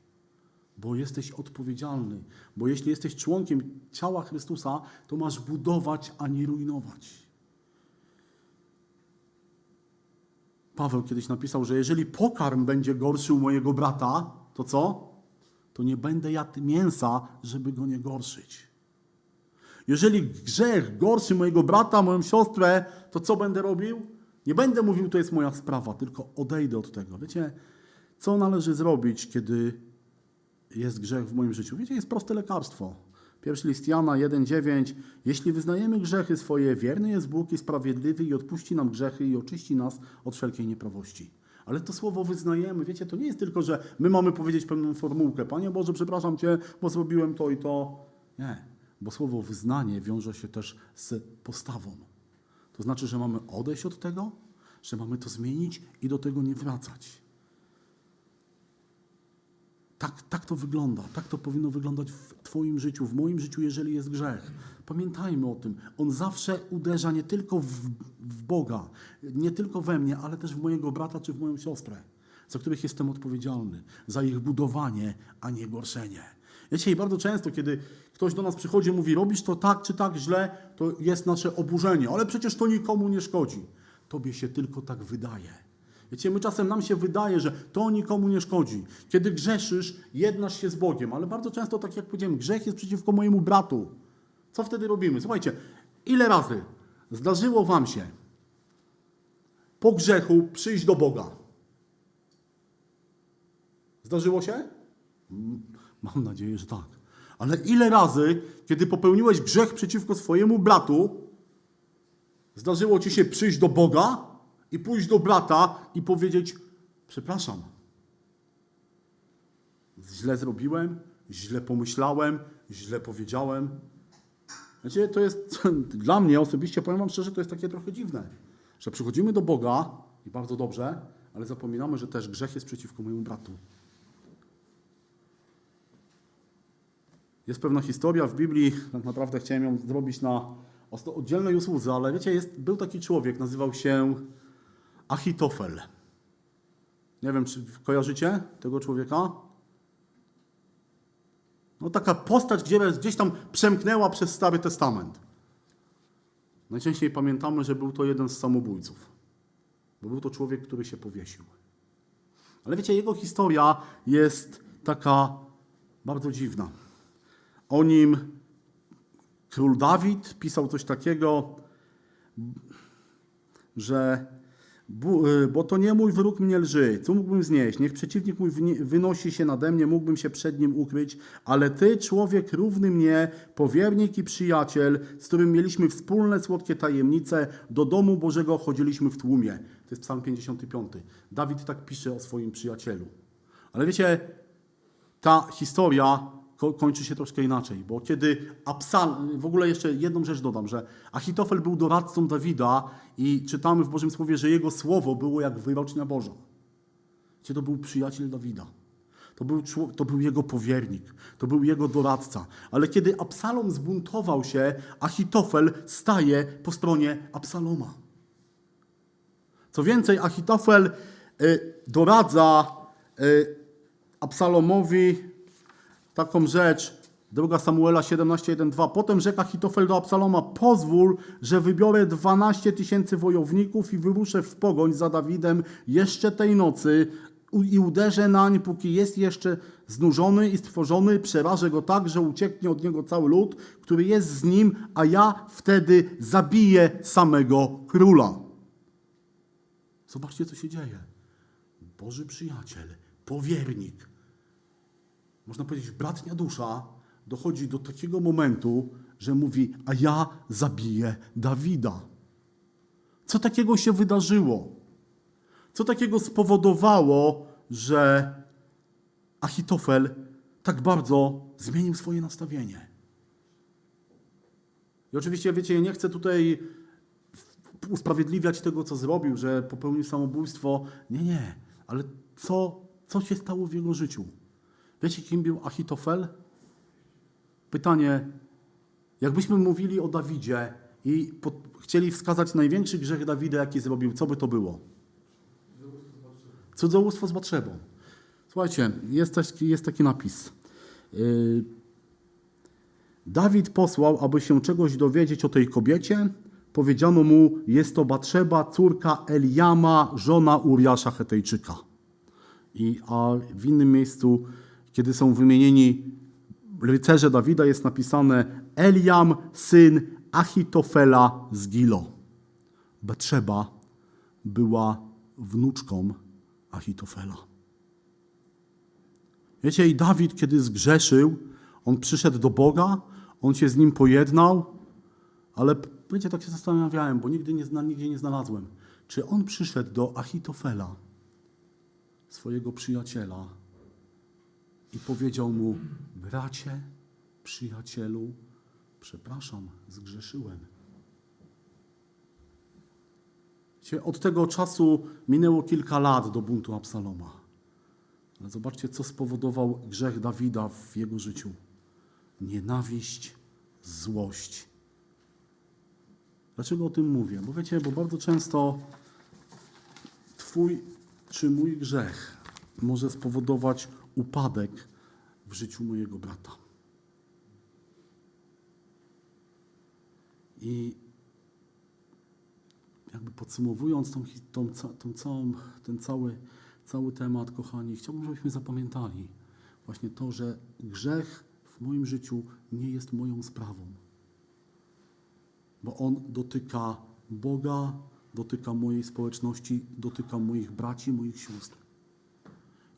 bo jesteś odpowiedzialny. Bo jeśli jesteś członkiem ciała Chrystusa, to masz budować, a nie rujnować. Paweł kiedyś napisał, że jeżeli pokarm będzie gorszy u mojego brata, to co? To nie będę jadł mięsa, żeby go nie gorszyć. Jeżeli grzech gorszy mojego brata, moją siostrę, to co będę robił? Nie będę mówił, to jest moja sprawa, tylko odejdę od tego. Wiecie, co należy zrobić, kiedy jest grzech w moim życiu? Wiecie, jest proste lekarstwo. Pierwszy list Jana 1,9 Jeśli wyznajemy grzechy swoje, wierny jest Bóg i sprawiedliwy i odpuści nam grzechy i oczyści nas od wszelkiej nieprawości. Ale to słowo wyznajemy, wiecie, to nie jest tylko, że my mamy powiedzieć pewną formułkę. Panie Boże, przepraszam Cię, bo zrobiłem to i to. Nie, bo słowo wyznanie wiąże się też z postawą. To znaczy, że mamy odejść od tego, że mamy to zmienić i do tego nie wracać. Tak, tak to wygląda. Tak to powinno wyglądać w Twoim życiu, w moim życiu, jeżeli jest grzech. Pamiętajmy o tym. On zawsze uderza nie tylko w, w Boga, nie tylko we mnie, ale też w mojego brata czy w moją siostrę, za których jestem odpowiedzialny, za ich budowanie, a nie gorszenie. Wiecie, i bardzo często, kiedy ktoś do nas przychodzi i mówi, robisz to tak czy tak źle, to jest nasze oburzenie, ale przecież to nikomu nie szkodzi. Tobie się tylko tak wydaje. Wiecie, my czasem nam się wydaje, że to nikomu nie szkodzi. Kiedy grzeszysz, jednasz się z Bogiem, ale bardzo często, tak jak powiedziałem, grzech jest przeciwko mojemu bratu. Co wtedy robimy? Słuchajcie, ile razy zdarzyło wam się po grzechu przyjść do Boga? Zdarzyło się? Mm, Mam nadzieję, że tak. Ale ile razy, kiedy popełniłeś grzech przeciwko swojemu bratu, zdarzyło ci się przyjść do Boga i pójść do brata i powiedzieć: Przepraszam, źle zrobiłem, źle pomyślałem, źle powiedziałem. Wiecie, to jest (laughs) dla mnie osobiście, powiem Wam szczerze, to jest takie trochę dziwne, że przychodzimy do Boga i bardzo dobrze, ale zapominamy, że też grzech jest przeciwko mojemu bratu. Jest pewna historia w Biblii, tak naprawdę chciałem ją zrobić na oddzielnej usłudze, ale wiecie, jest, był taki człowiek, nazywał się Achitofel. Nie wiem, czy kojarzycie tego człowieka? No taka postać, gdzie gdzieś tam przemknęła przez Stary Testament. Najczęściej pamiętamy, że był to jeden z samobójców. Bo był to człowiek, który się powiesił. Ale wiecie, jego historia jest taka bardzo dziwna. O nim król Dawid pisał coś takiego, że bo to nie mój wróg mnie lży, co mógłbym znieść? Niech przeciwnik mój wynosi się nade mnie, mógłbym się przed nim ukryć, ale ty, człowiek równy mnie, powiernik i przyjaciel, z którym mieliśmy wspólne słodkie tajemnice, do domu Bożego chodziliśmy w tłumie. To jest psalm 55. Dawid tak pisze o swoim przyjacielu. Ale wiecie, ta historia kończy się troszkę inaczej, bo kiedy Absal, w ogóle jeszcze jedną rzecz dodam, że Achitofel był doradcą Dawida i czytamy w Bożym Słowie, że jego słowo było jak wyrocznia Boża. Gdzie to był przyjaciel Dawida. To był, to był jego powiernik, to był jego doradca. Ale kiedy Absalom zbuntował się, Achitofel staje po stronie Absaloma. Co więcej, Achitofel y, doradza y, Absalomowi taką rzecz, 2 Samuela 17:1-2. Potem rzekł Achitofel do Absaloma: Pozwól, że wybiorę 12 tysięcy wojowników i wyruszę w pogoń za Dawidem jeszcze tej nocy i uderzę nań, póki jest jeszcze znużony i stworzony, przerażę go tak, że ucieknie od niego cały lud, który jest z nim, a ja wtedy zabiję samego króla. Zobaczcie, co się dzieje. Boży przyjaciel, powiernik, można powiedzieć, bratnia dusza dochodzi do takiego momentu, że mówi, a ja zabiję Dawida. Co takiego się wydarzyło? Co takiego spowodowało, że Achitofel tak bardzo zmienił swoje nastawienie? I oczywiście, wiecie, nie chcę tutaj usprawiedliwiać tego, co zrobił, że popełnił samobójstwo. Nie, nie. Ale co, co się stało w jego życiu? Wiecie, kim był Achitofel? Pytanie, jakbyśmy mówili o Dawidzie i po, chcieli wskazać największy grzech Dawida, jaki zrobił, co by to było? Cudzołóstwo z Batrzebą. Słuchajcie, jest, taki- jest taki napis. Yy, Dawid posłał, aby się czegoś dowiedzieć o tej kobiecie. Powiedziano mu, jest to Batrzeba, córka Eliama, żona Uriasza Hetejczyka. I, a w innym miejscu, kiedy są wymienieni rycerze Dawida, jest napisane Eliam, syn Achitofela z Gilo. Batrzeba była wnuczką Achitofela. Wiecie, i Dawid, kiedy zgrzeszył, on przyszedł do Boga, on się z nim pojednał, ale wiecie, tak się zastanawiałem, bo nigdy nie, nigdzie nie znalazłem. Czy on przyszedł do Achitofela, swojego przyjaciela, i powiedział mu: Bracie, przyjacielu, przepraszam, zgrzeszyłem. Od tego czasu minęło kilka lat do buntu Absaloma. Ale zobaczcie, co spowodował grzech Dawida w jego życiu: nienawiść, złość. Dlaczego o tym mówię? Bo wiecie, bo bardzo często Twój czy mój grzech może spowodować upadek w życiu mojego brata. I jakby podsumowując tą, tą, tą całą, ten cały, cały temat, kochani, chciałbym, żebyśmy zapamiętali właśnie to, że grzech w moim życiu nie jest moją sprawą. Bo on dotyka Boga, dotyka mojej społeczności, dotyka moich braci, moich sióstr.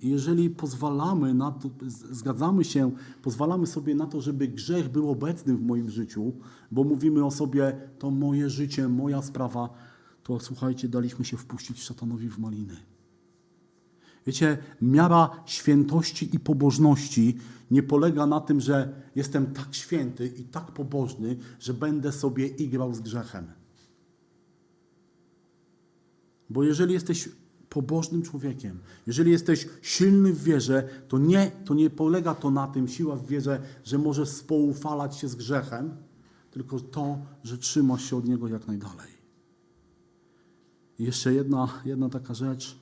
Jeżeli pozwalamy na to, zgadzamy się, pozwalamy sobie na to, żeby grzech był obecny w moim życiu, bo mówimy o sobie, to moje życie, moja sprawa, to słuchajcie, daliśmy się wpuścić szatanowi w maliny. Wiecie, miara świętości i pobożności nie polega na tym, że jestem tak święty i tak pobożny, że będę sobie igrał z grzechem. Bo jeżeli jesteś pobożnym człowiekiem, jeżeli jesteś silny w wierze, to nie, to nie polega to na tym, siła w wierze, że możesz spoufalać się z grzechem, tylko to, że trzymasz się od niego jak najdalej. I jeszcze jedna, jedna taka rzecz.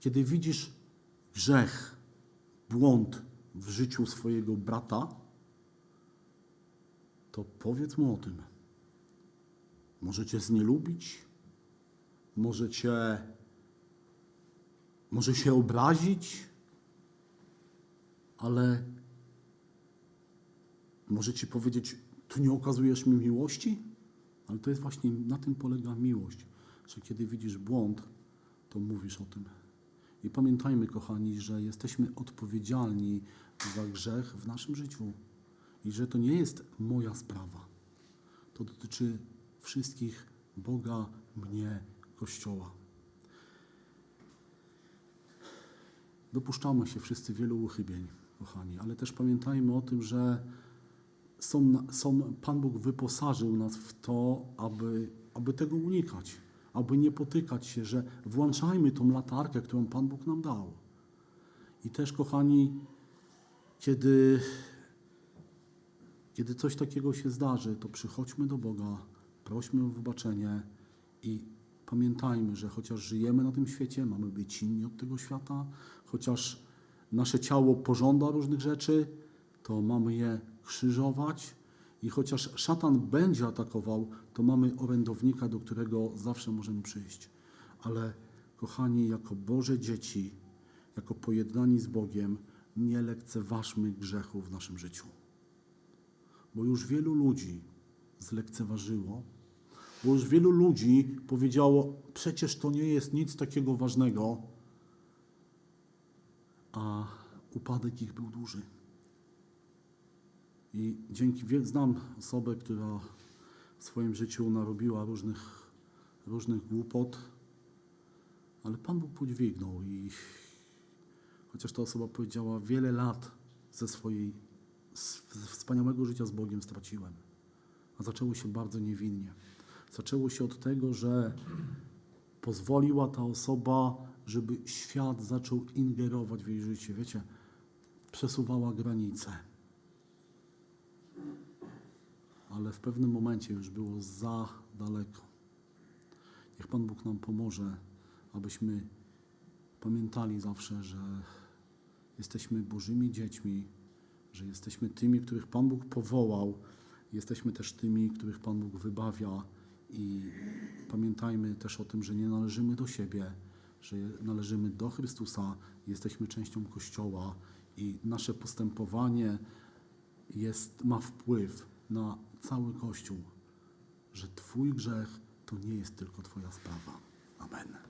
Kiedy widzisz grzech, błąd w życiu swojego brata, to powiedz mu o tym. Może cię znielubić, może cię, może się obrazić, ale może ci powiedzieć, tu nie okazujesz mi miłości? Ale to jest właśnie, na tym polega miłość, że kiedy widzisz błąd, to mówisz o tym. I pamiętajmy, kochani, że jesteśmy odpowiedzialni za grzech w naszym życiu i że to nie jest moja sprawa. To dotyczy wszystkich Boga, mnie, Kościoła. Dopuszczamy się wszyscy wielu uchybień, kochani, ale też pamiętajmy o tym, że są, są, Pan Bóg wyposażył nas w to, aby, aby tego unikać, aby nie potykać się, że włączajmy tą latarkę, którą Pan Bóg nam dał. I też, kochani, kiedy, kiedy coś takiego się zdarzy, to przychodźmy do Boga, prośmy o wybaczenie i pamiętajmy, że chociaż żyjemy na tym świecie, mamy być inni od tego świata, chociaż nasze ciało pożąda różnych rzeczy, to mamy je krzyżować i chociaż szatan będzie atakował, to mamy orędownika, do którego zawsze możemy przyjść. Ale kochani, jako Boże dzieci, jako pojednani z Bogiem, nie lekceważmy grzechu w naszym życiu. Bo już wielu ludzi zlekceważyło, bo już wielu ludzi powiedziało, przecież to nie jest nic takiego ważnego, a upadek ich był duży. I dzięki, znam osobę, która w swoim życiu narobiła różnych, różnych głupot, ale Pan Bóg podźwignął i chociaż ta osoba powiedziała, wiele lat ze swojej wspaniałego życia z Bogiem straciłem, a zaczęło się bardzo niewinnie. Zaczęło się od tego, że pozwoliła ta osoba, żeby świat zaczął ingerować w jej życie. Wiecie, przesuwała granice. Ale w pewnym momencie już było za daleko. Niech Pan Bóg nam pomoże, abyśmy pamiętali zawsze, że jesteśmy Bożymi dziećmi, że jesteśmy tymi, których Pan Bóg powołał, jesteśmy też tymi, których Pan Bóg wybawia i pamiętajmy też o tym, że nie należymy do siebie, że należymy do Chrystusa, jesteśmy częścią Kościoła i nasze postępowanie jest, ma wpływ na cały Kościół, że Twój grzech to nie jest tylko Twoja sprawa. Amen.